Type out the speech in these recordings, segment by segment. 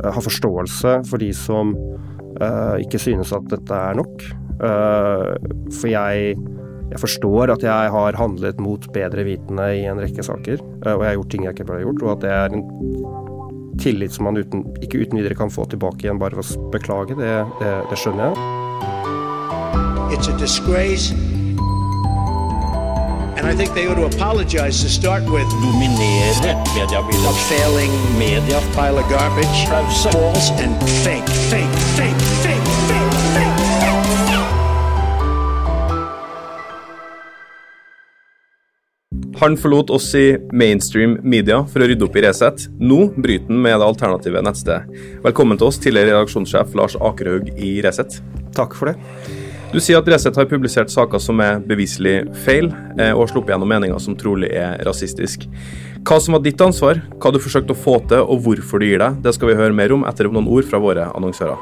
uh, ha forståelse for de som uh, ikke synes at dette er nok. for jeg, jeg, forstår at jeg har handlet mot bedre vitende i en rekke saker, og jeg har gjort ting jeg ikke burde gjort, og at det er en tillit som man uten, ikke uten videre kan få tilbake igjen bare ved å beklage. Det, det, det skjønner jeg. It's a disgrace. And I think they ought to apologize to start with. Dominere mediebildet. A failing media. Pile of garbage. False and fake, fake, fake, fake, fake, fake. Han forlot oss i mainstream media for å rydde opp i Resett. Nå bryter han med det alternative nettstedet. Velkommen til oss, tidligere redaksjonssjef Lars Akerhaug i Resett. Takk for det. Du sier at Resett har publisert saker som er beviselig feil, og og sluppet gjennom meninger som trolig er rasistisk. Hva som var ditt ansvar, hva du forsøkte å få til og hvorfor du gir deg, det skal vi høre mer om etter noen ord fra våre annonsører.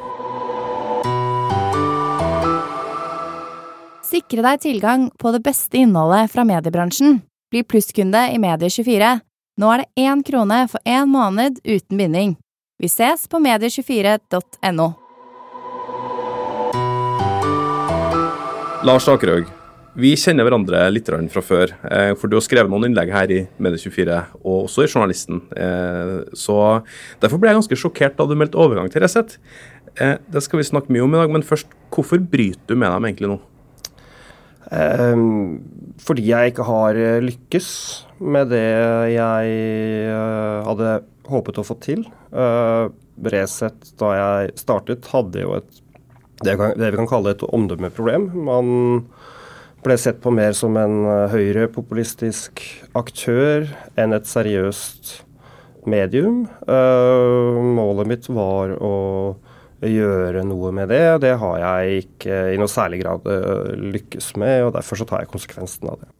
Sikre deg tilgang på det beste innholdet fra mediebransjen. Bli plusskunde i Medie24. Nå er det én krone for én måned uten binding. Vi ses på medie24.no. Lars Akerhaug, vi kjenner hverandre litt fra før. Eh, for du har skrevet noen innlegg her i Medie24, og også i Journalisten. Eh, så derfor ble jeg ganske sjokkert da du meldte overgang til Resett. Eh, det skal vi snakke mye om i dag, men først, hvorfor bryter du med dem egentlig nå? fordi jeg ikke har lykkes med det jeg hadde håpet å få til. Resett da jeg startet, hadde jo et det, vi kan kalle et omdømmeproblem. Man ble sett på mer som en eh, høyrepopulistisk aktør enn et seriøst medium. Uh, målet mitt var å gjøre noe med det. Det har jeg ikke i noe særlig grad uh, lykkes med, og derfor så tar jeg konsekvensen av det.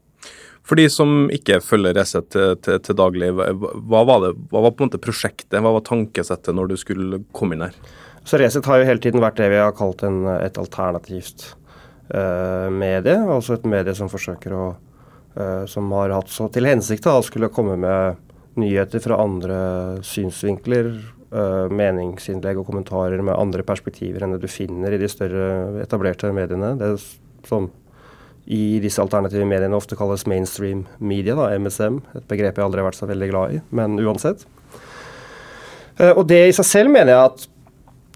For de som ikke følger Resett til, til, til, daglig, hva var, det, hva var på en måte prosjektet, hva var tankesettet når du skulle komme inn her? Så Resett har jo hele tiden vært det vi har kalt en, et alternativt uh, medie. Altså et medie som forsøker å uh, Som har hatt så til hensikt å skulle komme med nyheter fra andre synsvinkler, uh, meningsinnlegg og kommentarer med andre perspektiver enn det du finner i de større etablerte mediene. Det som i disse alternative mediene ofte kalles mainstream media, da, MSM. Et begrep jeg aldri har vært så veldig glad i, men uansett. Og det i seg selv mener jeg at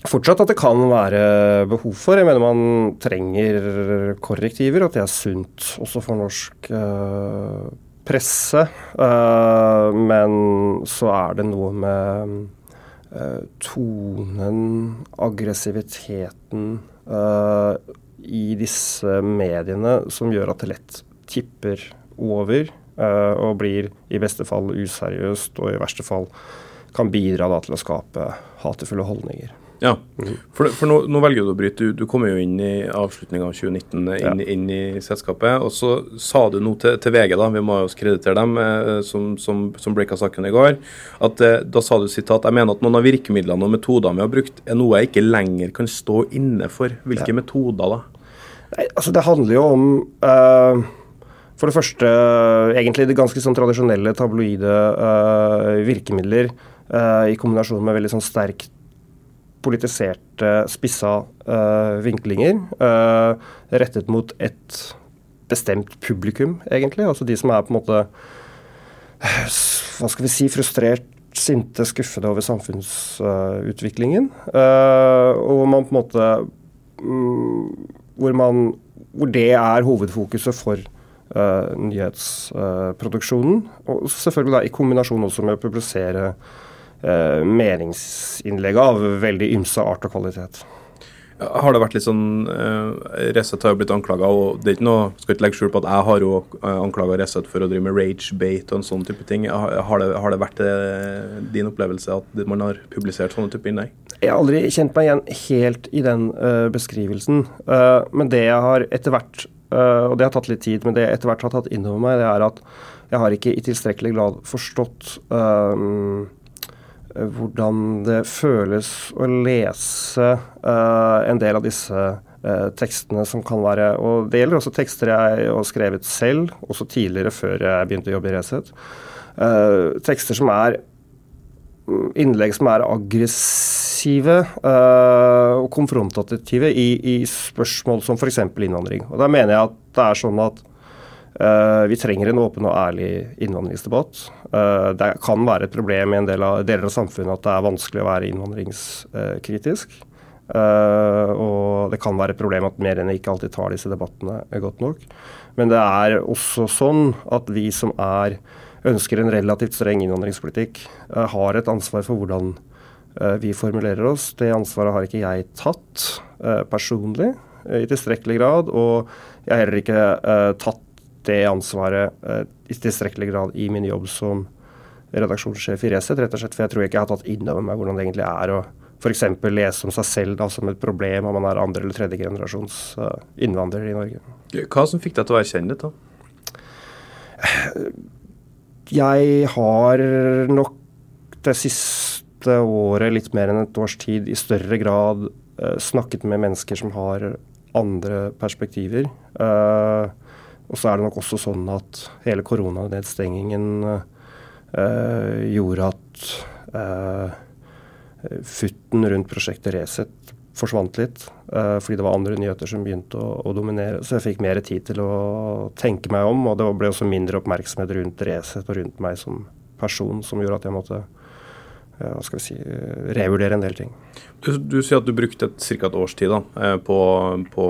fortsatt at det kan være behov for. Jeg mener man trenger korrektiver, at det er sunt også for norsk uh, presse. Uh, men så er det noe med uh, tonen, aggressiviteten i disse mediene som gjør at det lett tipper over og blir i beste fall useriøst, og i verste fall kan bidra da, til å skape hatefulle holdninger. Ja, for, for nå, nå, velger du å bryte. Du, du kommer jo inn i avslutninga av 2019 inn, ja. inn, i selskapet. Og så sa du noe til, til VG, da, vi må jo kreditere dem, eh, som, som, som breaka saken i går. at eh, Da sa du sitat jeg mener at noen av virkemidlene og metodene vi har brukt, er noe jeg ikke lenger kan stå inne for. Hvilke ja. metoder da? Nei, altså Det handler jo om uh, for det første egentlig det ganske sånn tradisjonelle tabloide virkemidler i kombinasjon med veldig sånn sterkt politiserte, spissa uh, vinklinger uh, rettet mot et bestemt publikum, egentlig. Altså de som er på en måte Hva skal vi si frustrert, sinte, skuffede over samfunnsutviklingen. Uh, og man på en måte um, hvor, man, hvor det er hovedfokuset for nyhetsproduksjonen. og selvfølgelig da i kombinasjon også med å publisere eh, meningsinnlegg av veldig ymse art og kvalitet. Har det vært litt sånn uh, Resett har jo blitt anklaga, og det er ikke noe, skal ikke legge skjul på at jeg har jo uh, anklaga Resett for å drive med rage-bate og en sånn type ting. Har, det, har det, vært uh, din opplevelse at man har publisert sånne type innlegg? Jeg har aldri kjent meg igjen helt i den uh, beskrivelsen. Uh, men det jeg har etter hvert, og det har tatt litt tid, men det jeg etter hvert har tatt inn over meg, det er at jeg har ikke i tilstrekkelig grad forstått uh, Eh, hvordan det føles å lese uh, en del av disse uh, tekstene som kan være Og det gjelder også tekster jeg har skrevet selv, også tidligere, før jeg begynte å jobbe i Resett. Uh, tekster som er innlegg som er aggressive og konfrontative i, i, spørsmål som f.eks. innvandring. Og Da mener jeg at det er sånn at vi trenger en åpen og ærlig innvandringsdebatt. Uh, det kan være et problem i en del av, deler av samfunnet at det er vanskelig å være innvandringskritisk. og det kan være et problem at mediene ikke alltid tar disse debattene godt nok. Men det er også sånn at vi som er ønsker en relativt streng innvandringspolitikk, eh, har et ansvar for hvordan eh, vi formulerer oss. Det ansvaret har ikke jeg tatt eh, personlig i tilstrekkelig grad. Og jeg har heller ikke tatt det ansvaret i tilstrekkelig grad i min jobb som redaksjonssjef i Resett, rett og slett for jeg tror ikke jeg har tatt inn over meg hvordan det egentlig er å f.eks. lese om seg selv da, som et problem om man er andre- eller tredjegenerasjons innvandrer i Norge. Hva som fikk deg til å erkjenne dette? Jeg har nok det siste året, litt mer enn et års tid, i større grad uh, snakket med mennesker som har andre perspektiver. Uh, og så er det nok også sånn at hele koronanedstengingen uh, gjorde at futten rundt prosjektet Resett forsvant litt. Uh, fordi det var andre nyheter som begynte å, å, dominere. Så jeg fikk mer tid til å tenke meg om, og det ble også mindre oppmerksomhet rundt Resett og rundt meg som person, som gjorde at jeg måtte hva skal vi si, revurdere en del ting. Du, du sier at du brukte ca. et års tid da, eh, på, på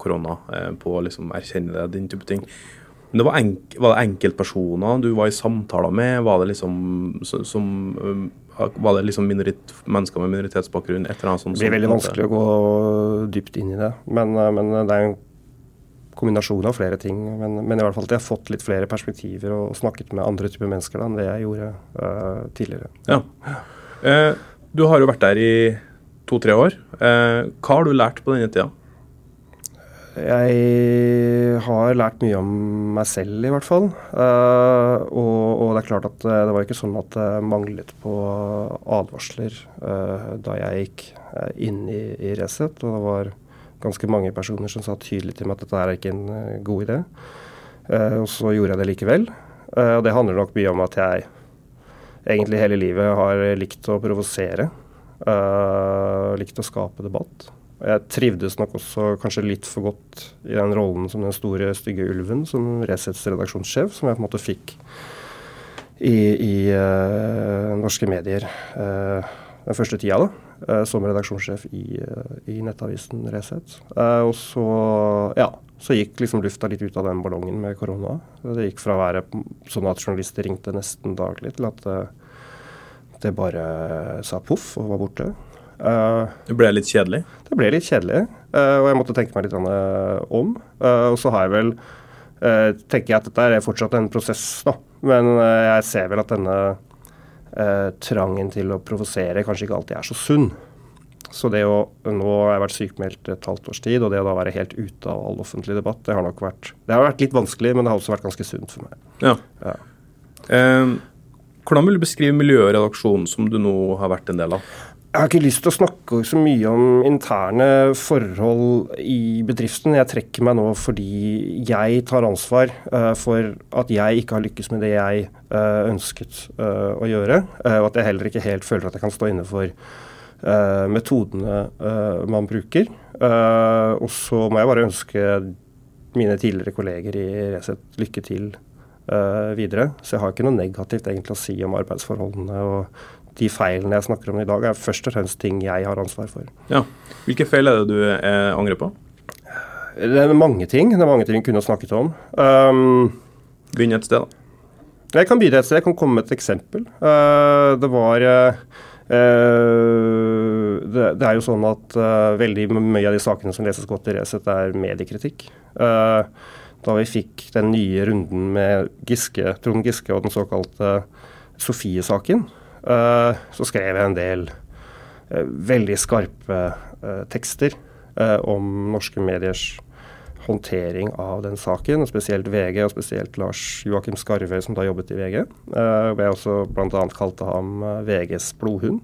korona på å liksom erkjenne det, den type ting. Men det var, enk, var, det enkeltpersoner du var i samtaler med? Var det liksom som var det liksom mennesker med minoritetsbakgrunn? Et eller annet sånt, det blir veldig vanskelig å gå dypt inn i det. Men, eh, men det er en kombinasjon av flere ting. Men, men, i hvert fall at jeg har fått litt flere perspektiver og snakket med andre typer mennesker da, enn det jeg gjorde uh, tidligere. Ja. Uh, du har jo vært der i to-tre år. Uh, hva har du lært på denne tida? Jeg har lært mye om meg selv, i hvert fall. Uh, og, og, det er klart at det var ikke sånn at det manglet på advarsler da jeg gikk inn i, i Resett. Og det var ganske mange personer som sa tydelig til meg at dette er ikke en god idé. og så gjorde jeg det likevel. og det handler nok mye om at jeg egentlig hele livet har likt å provosere. likt å skape debatt. Jeg trivdes nok også kanskje litt for godt i den rollen som den store, stygge ulven som Resets redaksjonssjef, som jeg på en måte fikk i, i norske medier den første tida, da, som redaksjonssjef i, i nettavisen Resett. og så, ja, så gikk liksom lufta litt ut av den ballongen med korona. Det gikk fra å være sånn at journalister ringte nesten daglig, til at det bare sa poff og var borte. Uh, det ble litt kjedelig? Det ble litt kjedelig, uh, og jeg måtte tenke meg litt om. Uh, og så har jeg vel tenker jeg at dette er fortsatt en prosess, da. Men jeg ser vel at denne trangen til å provosere kanskje ikke alltid er så sunn. Så det å Nå har jeg vært sykemeldt et halvt års tid, og det å da være helt ute av all offentlig debatt, det har nok vært Det har vært litt vanskelig, men det har også vært ganske sunt for meg. Ja. ja. hvordan vil du beskrive miljøet i redaksjonen som du nå har vært en del av? Jeg har ikke lyst til å snakke så mye om interne forhold i bedriften. Jeg trekker meg nå fordi jeg tar ansvar uh, for at jeg ikke har lykkes med det jeg uh, ønsket uh, å gjøre. og at jeg heller ikke helt føler at jeg kan stå inne for metodene man bruker. og så må jeg bare ønske mine tidligere kolleger i Resett lykke til videre. Så jeg har ikke noe negativt egentlig å si om arbeidsforholdene og de feilene jeg snakker om i dag, er først og fremst ting jeg har ansvar for. Ja. Hvilke feil er det du eh, angrer på? Det er mange ting. Det er mange ting vi kunne snakket om. Um, Begynn et sted, da. Jeg kan begynne et sted. Jeg kan komme med et eksempel. Uh, det var uh, det, det, er jo sånn at uh, veldig mye av de sakene som leses godt i Resett, er mediekritikk. da vi fikk den nye runden med Giske, Trond Giske og den såkalte Sofie-saken, så skrev jeg en del eh, veldig skarpe eh, tekster om norske mediers håndtering av den saken, spesielt VG, og spesielt Lars Joakim Skarve, som da jobbet i VG. Uh, hvor jeg også bl.a. kalte ham VGs blodhund.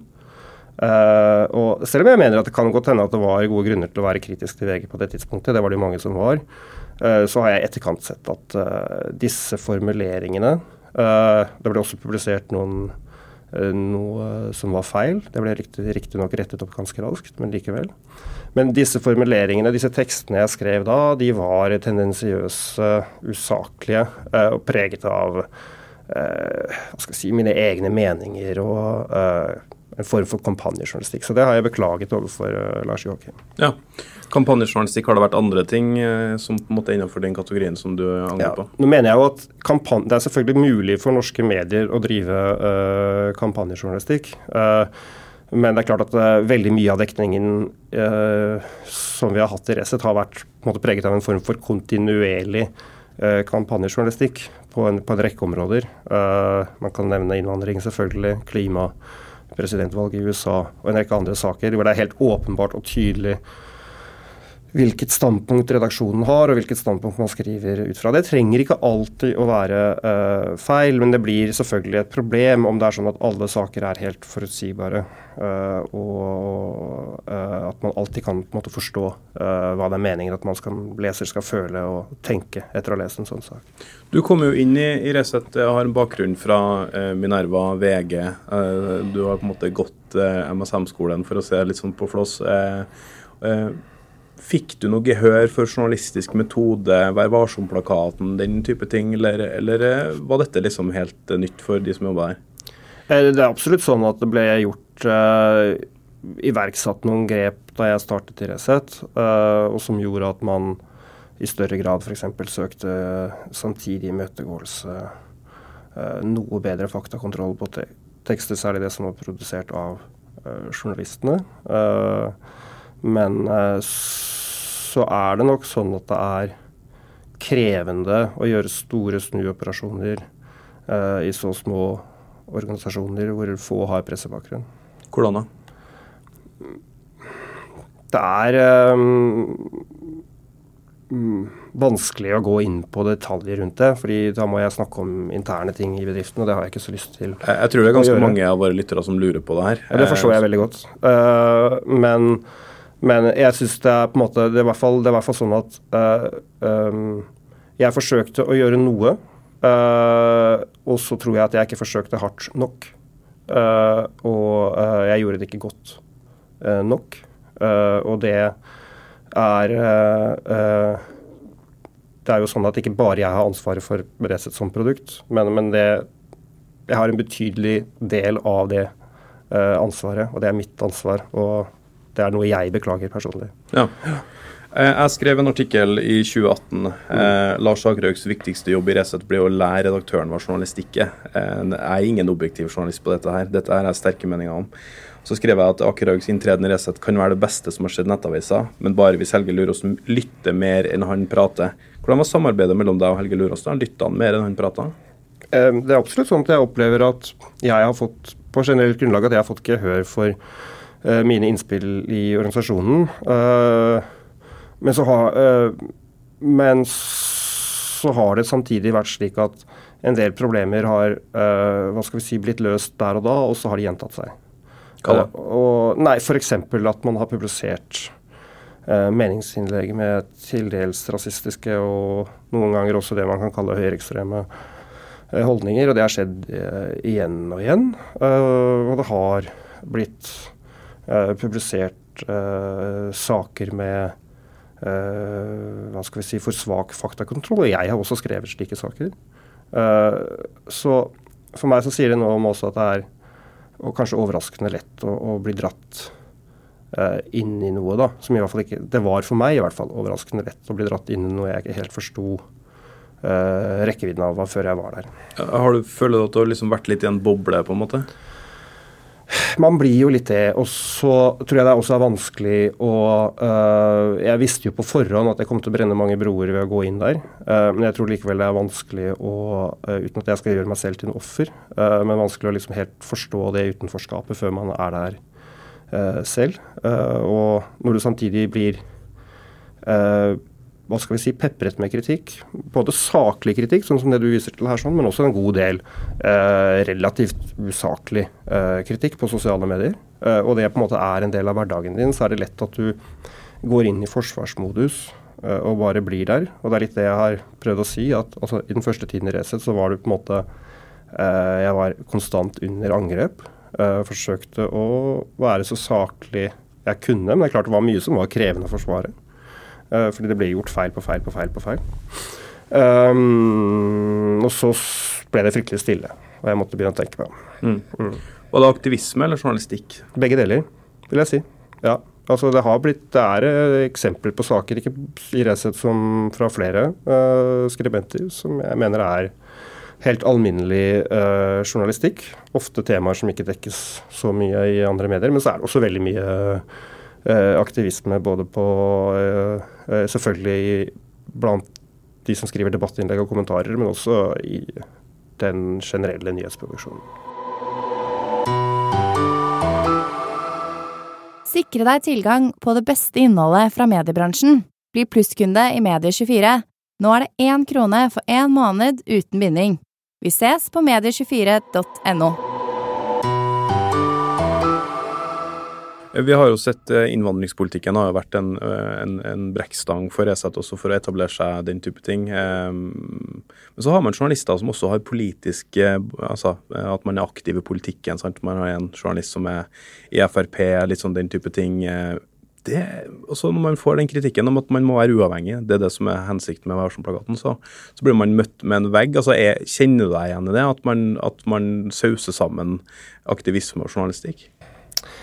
Uh, og selv om jeg mener at det kan godt hende at det var gode grunner til å være kritisk til VG på det tidspunktet, det var det jo mange som var, uh, så har jeg i etterkant sett at disse formuleringene Det ble også publisert noen noe som var feil. Det ble riktignok riktig rettet opp ganske raskt, men likevel. Men disse formuleringene, disse tekstene jeg skrev da, de var tendensiøse, usaklige og preget av jeg si, mine egne meninger og en form for kampanjejournalistikk. Så det har jeg beklaget overfor uh, Lars Joakim. Ja. Kampanjejournalistikk, har det vært andre ting uh, som på en måte er innenfor den kategorien som du angrer på? Ja, nå mener jeg jo at Det er selvfølgelig mulig for norske medier å drive uh, kampanjejournalistikk. men det er klart at veldig mye av dekningen som vi har hatt i Resett, har vært måte, preget av en form for kontinuerlig kampanjejournalistikk på en, på en rekke områder. man kan nevne innvandring, selvfølgelig. Klima presidentvalget i USA og en rekke andre saker hvor det er helt åpenbart og tydelig hvilket standpunkt redaksjonen har, og hvilket standpunkt man skriver ut fra. Det trenger ikke alltid å være uh, feil, men det blir selvfølgelig et problem om det er sånn at alle saker er helt forutsigbare, uh, og uh, at man alltid kan måte, forstå hva det er meningen at man skal, leser skal føle og tenke etter å ha lest en sånn sak. Du kom jo inn i, i Resett, har en bakgrunn fra Minerva, VG. du har på en måte gått MSM-skolen for å se litt sånn på Flås. Fikk du noe gehør for journalistisk metode, Vær varsom-plakaten, den type ting, eller, eller, eh, var dette liksom helt eh, nytt for de som jobba her? Eh, det er absolutt sånn at det ble gjort uh, iverksatt noen grep da jeg startet i Resett, uh, og som gjorde at man i større grad f.eks. søkte samtidig imøtegåelse, uh, noe bedre faktakontroll på te tekster, særlig det som var produsert av journalistene. Men så er det nok sånn at det er krevende å gjøre store snuoperasjoner uh, i så små organisasjoner hvor få har pressebakgrunn. Hvordan da? Det er um, vanskelig å gå inn på detaljer rundt det, fordi da må jeg snakke om interne ting i bedriften, og det har jeg ikke så lyst til. Jeg, jeg tror det er ganske mange av våre lyttere som lurer på det her. Ja, det forstår jeg veldig godt. Uh, men men jeg syns det er på en måte Det er i hvert fall, er hvert fall sånn at uh, um, jeg forsøkte å gjøre noe, uh, og så tror jeg at jeg ikke forsøkte hardt nok. Uh, og jeg gjorde det ikke godt nok. og det er Det er jo sånn at ikke bare jeg har ansvaret for Resett som produkt, men, men det, jeg har en betydelig del av det ansvaret, og det er mitt ansvar. og det er noe jeg beklager personlig. Ja. Eh, jeg skrev en artikkel i 2018. Eh, Lars Akerhaugs viktigste jobb i Resett ble å lære redaktøren hva journalistikk er. Eh, jeg er ingen objektiv journalist på dette her. Dette her er sterke meninger om. Så skrev jeg at Akerhaugs inntreden i Resett kan være det beste som har skjedd Nettavisa, men bare hvis Helge Lurås lytter mer enn han prater. Hvordan var samarbeidet mellom deg og Helge Lurås? Lytta han mer enn han prata? Eh, det er absolutt sånn at jeg opplever at jeg har fått, på generelt grunnlag at jeg har fått gehør for mine innspill i organisasjonen. Eh, men så, har, eh, men så har det samtidig vært slik at en del problemer har hva skal vi si, blitt løst der og da, og så har de gjentatt seg. Hva da? Og, nei, F.eks. at man har publisert meningsinnlegg med til dels rasistiske og noen ganger også det man kan kalle høyreekstreme holdninger. Og det har skjedd igjen og igjen. og det har blitt publisert uh, saker med uh, hva skal vi si, for svak faktakontroll. Og jeg har også skrevet slike saker. så for meg så sier det noe om også at det er og kanskje overraskende lett å, å bli dratt inn i noe, da. Som i hvert fall ikke Det var for meg i hvert fall overraskende lett å bli dratt inn i noe jeg ikke helt forsto uh, rekkevidden av før jeg var der. Har du følt at du har liksom vært litt i en boble, på en måte? Man blir jo litt det. Og så tror jeg det også er vanskelig å uh, Jeg visste jo på forhånd at jeg kom til å brenne mange broer ved å gå inn der. Uh, men jeg tror likevel det er vanskelig å, uh, uten at jeg skal gjøre meg selv til en offer, men vanskelig å liksom helt forstå det utenforskapet før man er der selv. og når du samtidig blir hva skal vi si, pepret med kritikk. Både saklig kritikk, sånn som det du viser til her, sånn, men også en god del eh, relativt usaklig eh, kritikk på sosiale medier. Eh, og det på en måte er en del av hverdagen din, så er det lett at du går inn i forsvarsmodus eh, og bare blir der. Og det er litt det jeg har prøvd å si, at altså, i den første tiden i Resett så var du på en måte jeg var konstant under angrep. forsøkte å være så saklig jeg kunne, men det er klart det var mye som var krevende å forsvare. Fordi det ble gjort feil på feil på feil på feil. Um, og så ble det fryktelig stille, og jeg måtte begynne å tenke meg om. Mm. Mm. Var det aktivisme eller journalistikk? Begge deler, vil jeg si. Ja. Altså det har blitt, det er eh, eksempler på saker, ikke i Resett som fra flere uh, skribenter, som jeg mener er helt alminnelig uh, journalistikk. Ofte temaer som ikke dekkes så mye i andre medier. Men så er det også veldig mye uh, aktivisme både på Selvfølgelig blant de som skriver debattinnlegg og kommentarer, men også i den generelle nyhetsproduksjonen. Sikre deg tilgang på det beste innholdet fra mediebransjen. Bli plusskunde i Medie24. Nå er det én krone for én måned uten binding. Vi ses på medie24.no. Vi har jo sett eh, innvandringspolitikken har jo vært en, eh, en, en brekkstang for Resett også for å etablere seg den type ting. Ehm, men så har man journalister som også har politiske Altså at man er aktiv i politikken. Sant? Man har en journalist som er i Frp, litt sånn den type ting. Eh, det, også når man får den kritikken om at man må være uavhengig, det er det som er hensikten med Vær så, så blir man møtt med en vegg. altså er, Kjenner du deg igjen i det? At man, at man sauser sammen aktivisme og journalistikk?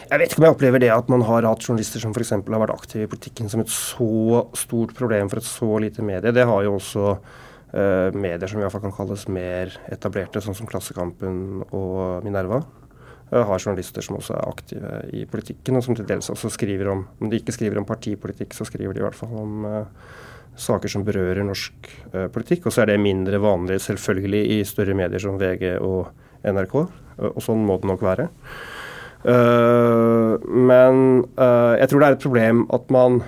Jeg vet ikke om jeg opplever det at man har hatt journalister som f.eks. har vært aktive i politikken som et så stort problem for et så lite medie. Det har jo også uh, medier som i hvert fall kan kalles mer etablerte, sånn som Klassekampen og Minerva. Uh, har journalister som også er aktive i politikken, og som til dels også skriver om Om de ikke skriver om partipolitikk, så skriver de i hvert fall om uh, saker som berører norsk politikk. Og så er det mindre vanlig selvfølgelig i større medier som VG og NRK, og sånn må det nok være. Uh, men uh, jeg tror det er et problem at man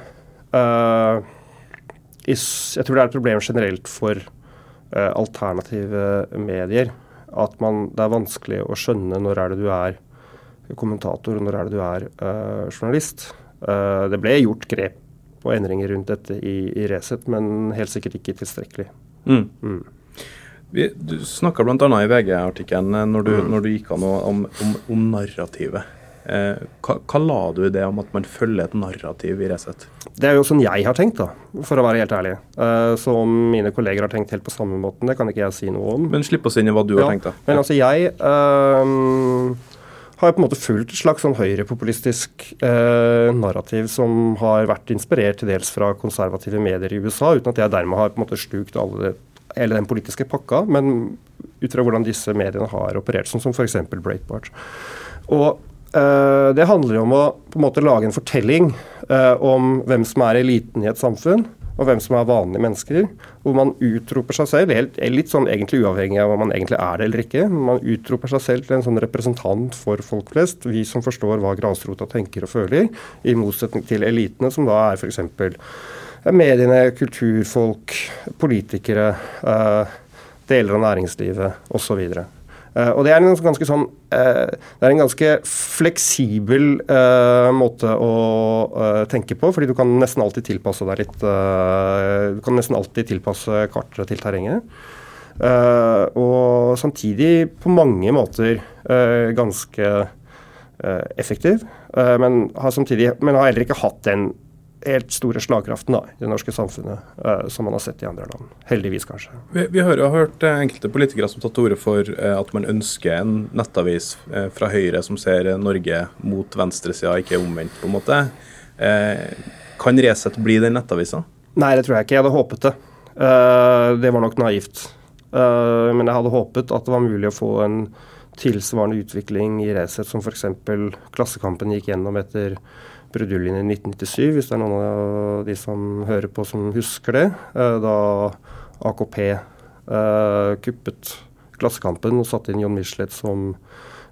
uh, Jeg tror det er et problem generelt for alternative medier. At man, det er vanskelig å skjønne når er det du er kommentator, og når er det du er journalist. det ble gjort grep og endringer rundt dette i, i Resett, men helt sikkert ikke tilstrekkelig. Mm. Mm. Vi, du snakka bl.a. i VG-artikkelen når, mm. når, du gikk an om, om, om narrativet. Eh, hva, hva, la du i det om at man følger et narrativ i Resett? Det er jo sånn jeg har tenkt, da, for å være helt ærlig. Eh, så om mine kolleger har tenkt helt på samme måten, det kan ikke jeg si noe om. Men slipp oss inn i hva du ja, har tenkt, da. Men altså, jeg øh, har på en måte fulgt et slags sånn høyrepopulistisk øh, narrativ som har vært inspirert til dels fra konservative medier i USA, uten at jeg dermed har på en måte slukt alle det hele den politiske pakka, men ut fra hvordan disse mediene har operert, sånn som f.eks. Breitbart. Og Det handler jo om å på en måte lage en fortelling uh, om hvem som er eliten i et samfunn, og hvem som er vanlige mennesker. Hvor man utroper seg selv, helt, litt sånn egentlig uavhengig av om man egentlig er det eller ikke. Man utroper seg selv til en sånn representant for folk flest, vi som forstår hva grasrota tenker og føler, i motsetning til elitene, som da er f.eks mediene, kulturfolk, politikere, eh, deler av næringslivet osv. Uh, og Det er en ganske sånn det er en ganske fleksibel uh, måte å tenke på, fordi du kan nesten alltid tilpasse deg litt Du kan nesten alltid tilpasse kartet til terrenget. og samtidig på mange måter ganske effektiv, men har, samtidig, men har heller ikke hatt den helt store slagkraften da, i det norske samfunnet, uh, som man har sett i andre land. Heldigvis, kanskje. Vi, vi har jo hørt uh, enkelte politikere som tar til orde for uh, at man ønsker en nettavis fra Høyre som ser Norge mot venstresida, ikke omvendt, på en måte. kan Resett bli den nettavisa? Nei, det tror jeg ikke. Jeg hadde håpet det. det var nok naivt. men jeg hadde håpet at det var mulig å få en tilsvarende utvikling i Resett som f.eks. Klassekampen gikk gjennom etter bruduljen i 1997, hvis det er noen av de som hører på som husker det. Eh, da AKP eh, kuppet Klassekampen og satte inn John Michelet som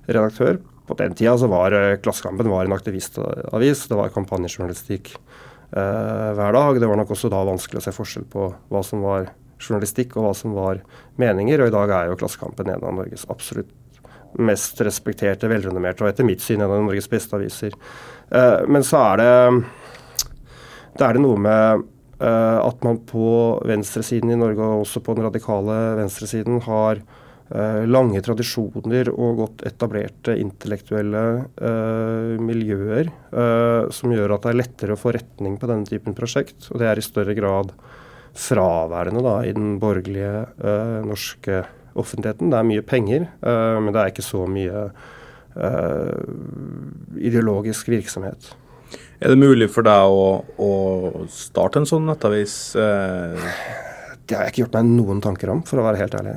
redaktør. På den tida så var eh, Klassekampen var en aktivistavis. Det var kampanjejournalistikk hver dag. Det var nok også da vanskelig å se forskjell på hva som var journalistikk og hva som var meninger. Og i dag er jo Klassekampen en av Norges absolutt mest respekterte, velrenommerte og etter mitt syn en av Norges beste aviser. Eh, men så er det Da er det noe med uh, at man på venstresiden i Norge, og også på den radikale venstresiden, har lange tradisjoner og godt etablerte intellektuelle uh, miljøer uh, som gjør at det er lettere å få retning på denne typen prosjekt. Og det er i større grad fraværende da, i den borgerlige uh, norske offentligheten. Det er mye penger, men det er ikke så mye ideologisk virksomhet. Er det mulig for deg å, å starte en sånn nettavis? Det har jeg ikke gjort meg noen tanker om, for å være helt ærlig.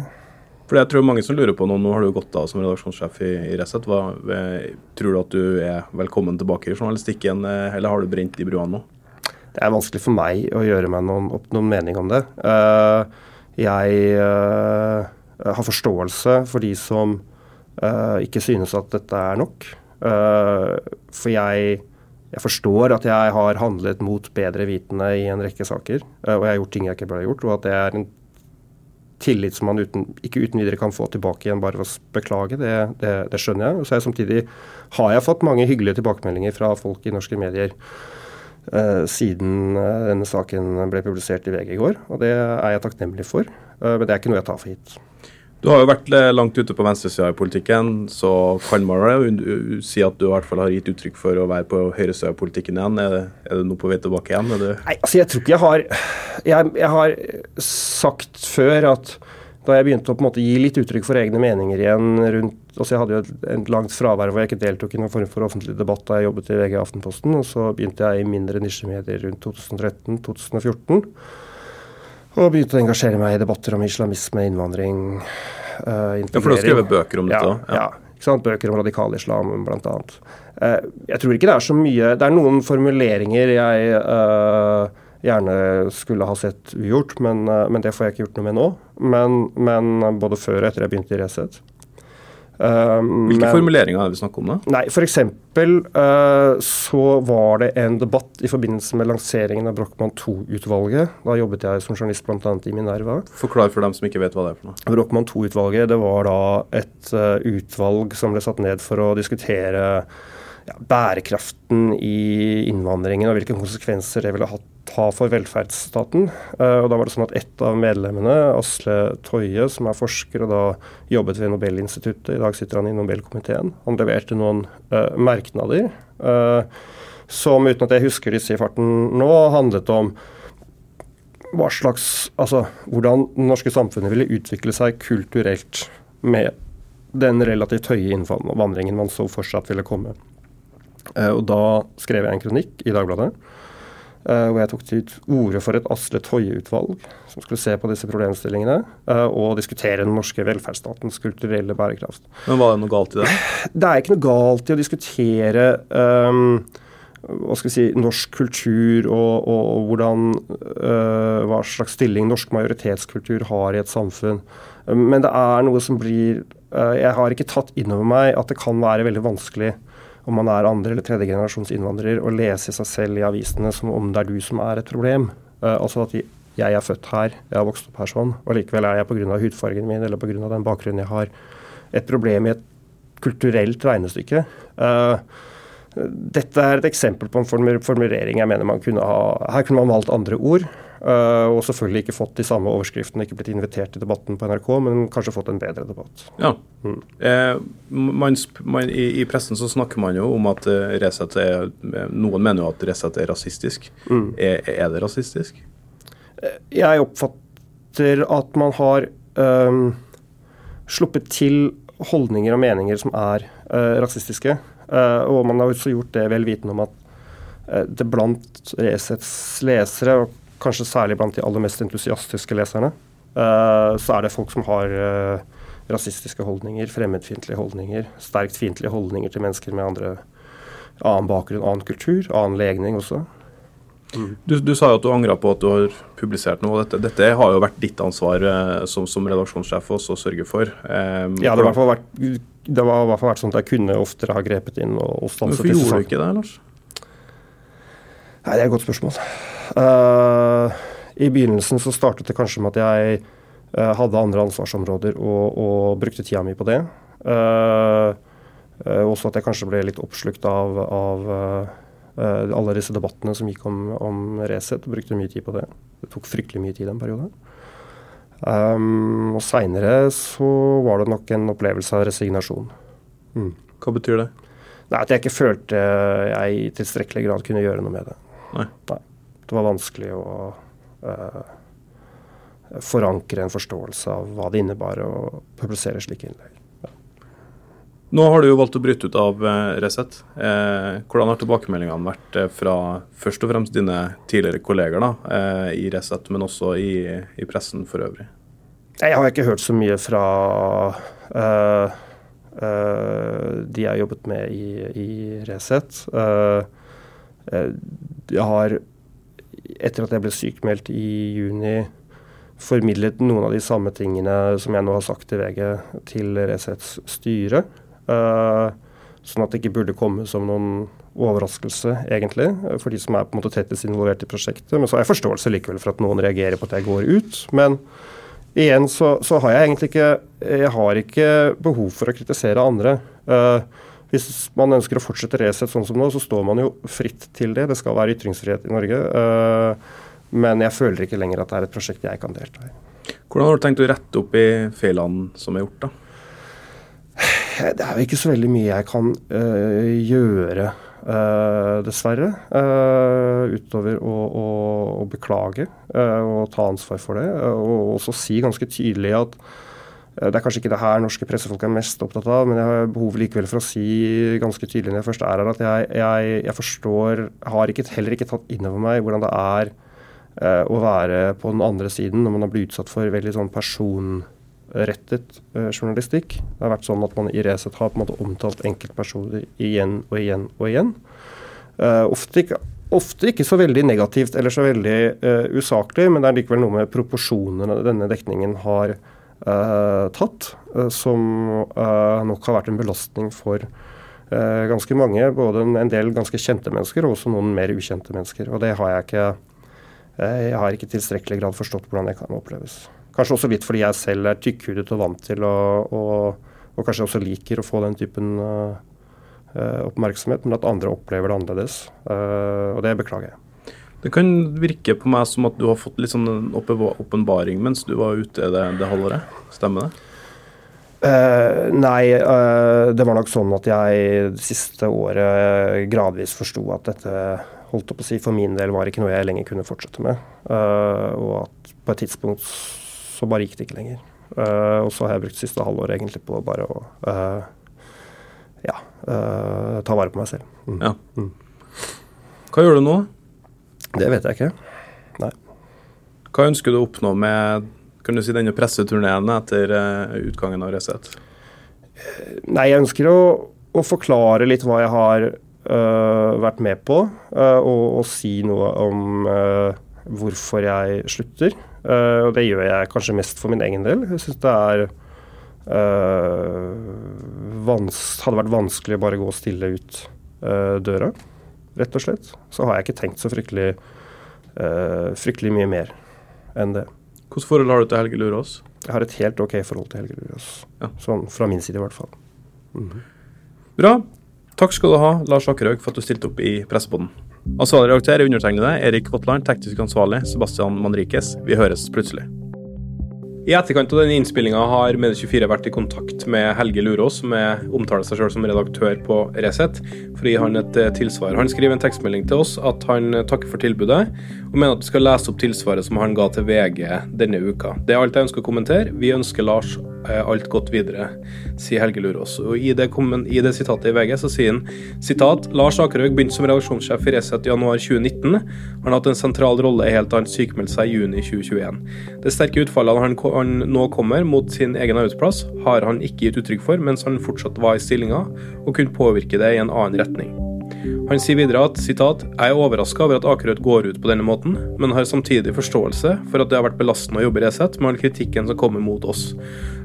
For jeg tror mange som lurer på noe, Nå har du gått av som redaksjonssjef i, i Resett. Tror du at du er velkommen tilbake i journalistikken, eh, eller har du brent de bruene nå? Det er vanskelig for meg å gjøre meg noen, opp noen mening om det. Jeg har forståelse for de som ikke synes at dette er nok. for jeg, jeg, forstår at jeg har handlet mot bedre vitende i en rekke saker. og jeg har gjort ting jeg ikke burde gjort, og at det er en tillit som man uten, ikke uten videre kan få tilbake igjen bare ved å beklage. Det, det, det, skjønner jeg. Og så er jeg samtidig har jeg fått mange hyggelige tilbakemeldinger fra folk i norske medier uh, siden denne saken ble publisert i VG i går. Og det er jeg takknemlig for. Uh, men det er ikke noe jeg tar for gitt. Du har jo vært eh, langt ute på venstresida i politikken, så kan man si at du i hvert fall har gitt uttrykk for å være på høyresida i politikken igjen. Er er det noe på vei tilbake igjen? Nei, altså jeg tror ikke jeg har jeg, jeg, har sagt før at da jeg begynte å på en måte gi litt uttrykk for egne meninger igjen rundt altså Jeg hadde jo et, et langt fravær hvor jeg ikke deltok i noen form for offentlig debatt da jeg jobbet i VG Aftenposten. Og så begynte jeg i mindre nisjemedier rundt 2013-2014. Og begynte å engasjere meg i debatter om islamisme, innvandring, uh, Ja, for du har skrevet bøker om dette? Ja, ja. Ikke sant? Bøker om radikal islam, bl.a. Uh, jeg tror ikke det er så mye Det er noen formuleringer jeg uh, gjerne skulle ha sett ugjort, men, uh, men, det får jeg ikke gjort noe med nå. Men, men både før og etter jeg begynte i Resett. Um, Hvilke men, formuleringer er det vi snakker om da? Nei, F.eks. Uh, så var det en debatt i forbindelse med lanseringen av Brochmann II-utvalget. Da jobbet jeg som journalist bl.a. i Minerva. Forklar for dem som ikke vet hva det er for noe. Brochmann II-utvalget det var da et uh, utvalg som ble satt ned for å diskutere ja, bærekraften i innvandringen og hvilke konsekvenser det ville ha for velferdsstaten. Uh, og da var det sånn at Et av medlemmene, Asle Toje, som er forsker og da jobbet ved Nobelinstituttet, i dag sitter han i Nobelkomiteen, han leverte noen uh, merknader uh, som, uten at jeg husker disse i farten nå, handlet om hva slags, altså hvordan det norske samfunnet ville utvikle seg kulturelt med den relativt høye innvandringen man så fortsatt ville komme. Og Da skrev jeg en kronikk i Dagbladet Uh, hvor jeg tok til orde for et Asle Toje-utvalg som skulle se på disse problemstillingene uh, og diskutere den norske velferdsstatens kulturelle bærekraft. Men Var det noe galt i det? Det er ikke noe galt i å diskutere um, hva skal vi si, norsk kultur og, og, hvordan, uh, hva slags stilling norsk majoritetskultur har i et samfunn. Men det er noe som blir Jeg har ikke tatt inn over meg at det kan være veldig vanskelig om man er andre- eller tredjegenerasjons innvandrer, og lese seg selv i avisene som om det er du som er et problem. Uh, altså at jeg er født her, jeg har vokst opp her sånn, og likevel er jeg pga. hudfargen min eller pga. den bakgrunnen jeg har, et problem i et kulturelt regnestykke. Uh, dette er et eksempel på en formulering jeg mener man kunne ha Her kunne man valgt andre ord. Uh, og selvfølgelig ikke fått de samme overskriftene, ikke blitt invitert til debatten på NRK, men kanskje fått en bedre debatt. Ja. Mm. Eh, man, man, i, i, pressen så snakker man jo om at uh, Resett er Noen mener jo at Resett er rasistisk. Mm. Er, er, det rasistisk? Eh, jeg oppfatter at man har um, sluppet til holdninger og meninger som er uh, rasistiske. Uh, og man har også gjort det vel vitende om at det blant Resets lesere og kanskje særlig blant de aller mest entusiastiske leserne, uh, så er det folk som har uh, rasistiske holdninger, fremmedfiendtlige holdninger, sterkt fiendtlige holdninger til mennesker med andre, annen bakgrunn, annen kultur, annen legning også. Mm. Du, du, sa jo at du angra på at du har publisert noe. Dette, dette har jo vært ditt ansvar eh, som, som, redaksjonssjef også å sørge for. Um, ja, det, har i hvert fall vært sånn at jeg kunne oftere ha grepet inn og, og stanset Hvorfor gjorde du ikke det, Lars? Nei, Det er et godt spørsmål. Uh, I begynnelsen så startet det kanskje med at jeg uh, hadde andre ansvarsområder og, og, brukte tida mi på det. Uh, også at jeg kanskje ble litt oppslukt av, av alle disse debattene som gikk om, om Resett, brukte mye tid på det. Det tok fryktelig mye tid en periode. Um, og seinere så var det nok en opplevelse av resignasjon. Mm. Hva betyr det? Nei, At jeg ikke følte jeg i tilstrekkelig grad kunne gjøre noe med det. Nei. Nei. Det var vanskelig å uh, forankre en forståelse av hva det innebar å publisere slike innlegg. Nå har du jo valgt å bryte ut av eh, Resett. Eh, hvordan har tilbakemeldingene vært eh, fra først og fremst dine tidligere kolleger da, eh, i Resett, men også i, i, pressen for øvrig? Jeg har ikke hørt så mye fra uh, uh, de jeg har jobbet med i, i Resett. Uh, jeg har, etter at jeg ble sykmeldt i juni, formidlet noen av de samme tingene som jeg nå har sagt til VG, til Resets styre. Uh, sånn at det ikke burde komme som noen overraskelse, egentlig, for de som er på en måte tettest involvert i prosjektet. Men så har jeg forståelse likevel for at noen reagerer på at jeg går ut. Men igjen så, så har jeg egentlig ikke Jeg har ikke behov for å kritisere andre. Uh, hvis man ønsker å fortsette Resett sånn som nå, så står man jo fritt til det. Det skal være ytringsfrihet i Norge. Uh, men jeg føler ikke lenger at det er et prosjekt jeg kan delta i. Hvordan har du tenkt å rette opp i feilene som er gjort, da? Det er jo ikke så veldig mye jeg kan uh, gjøre, uh, dessverre. Uh, utover å, å, å beklage og ta ansvar for det. og også si ganske tydelig at det er kanskje ikke det her norske pressefolk er mest opptatt av, men jeg har behov likevel for å si ganske tydelig når jeg først er her, at jeg, jeg, jeg forstår Har ikke, heller ikke tatt inn over meg hvordan det er å være på den andre siden når man har blitt utsatt for veldig sånn person rettet uh, journalistikk. Det har vært sånn at man i Resett har på en måte omtalt enkeltpersoner igjen og igjen og igjen. Uh, ofte, ikke, ofte, ikke, så veldig negativt eller så veldig uh, usaklig, men det er likevel noe med proporsjonene denne dekningen har tatt, som nok har vært en belastning for ganske mange. Både en del ganske kjente mennesker og også noen mer ukjente mennesker. Og det har jeg ikke Jeg har ikke i tilstrekkelig grad forstått hvordan det kan oppleves. Kanskje også litt fordi jeg selv er tykkhudet og vant til å og, og, kanskje også liker å få den typen uh, oppmerksomhet, men at andre opplever det annerledes. Uh, og det beklager jeg. Det kan virke på meg som at du har fått litt sånn åpenbaring mens du var ute det, det halvåret. Stemmer det? Uh, nei, uh, det var nok sånn at jeg det siste året gradvis forsto at dette holdt opp å si, for min del var ikke noe jeg lenger kunne fortsette med. Uh, og at på et tidspunkt så bare gikk det ikke lenger. Og så har jeg brukt siste halvåret egentlig på bare å ja, ta vare på meg selv. Mm. Ja. Mm. Hva gjør du nå? Det vet jeg ikke. Nei. Hva ønsker du å oppnå med kan du si, denne presseturneen etter utgangen av Resett? Nei, jeg ønsker å, å, forklare litt hva jeg har vært med på, og, og, si noe om hvorfor jeg slutter. Og det gjør jeg kanskje mest for min egen del. Jeg syns det er hadde vært vanskelig å bare gå stille ut døra, rett og slett. Så har jeg ikke tenkt så fryktelig, fryktelig mye mer enn det. Hvilket forhold har du til Helge Lurås? Jeg har et helt ok forhold til Helge Lurås. Ja. Sånn fra min side, i hvert fall. Mm -hmm. Bra. Takk skal du ha, Lars Akerhaug, for at du stilte opp i Pressepodden. Ansvarlig redaktør er undertegnede Erik Votland, teknisk ansvarlig Sebastian Manrikes. Vi høres plutselig. I etterkant av denne innspillinga har Medie24 vært i kontakt med Helge Lurås, som omtaler seg selv som redaktør på Resett, for å gi han et eh, tilsvar. Han skriver en tekstmelding til oss at han eh, takker for tilbudet, og mener at du skal lese opp tilsvaret som han ga til VG denne uka. Det er alt jeg ønsker å kommentere. Vi ønsker Lars alt godt videre, sier Helge Lurås. Og i det, i det, sitatet i VG så sier han sitat Lars Akerhaug begynte som redaksjonssjef i Resett i januar 2019. Han har hatt en sentral rolle helt til han i juni 2021. Det sterke utfallet han, han, nå kommer mot sin egen arbeidsplass, har han ikke gitt uttrykk for mens han fortsatt var i stillinga, og kunne påvirke det i en annen retning. Han sier videre at sitat, jeg er overraska over at Akerød går ut på denne måten, men har samtidig forståelse for at det har vært belastende å jobbe i Resett med all kritikken som kommer mot oss.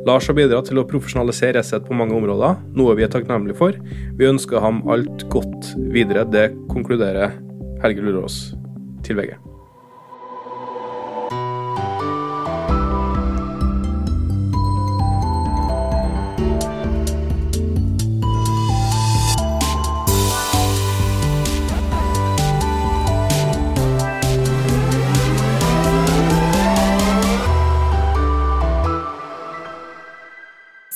Lars har bidratt til å profesjonalisere Resett på mange områder, noe vi er takknemlige for. Vi ønsker ham alt godt videre. Det konkluderer Helge Lurås til VG.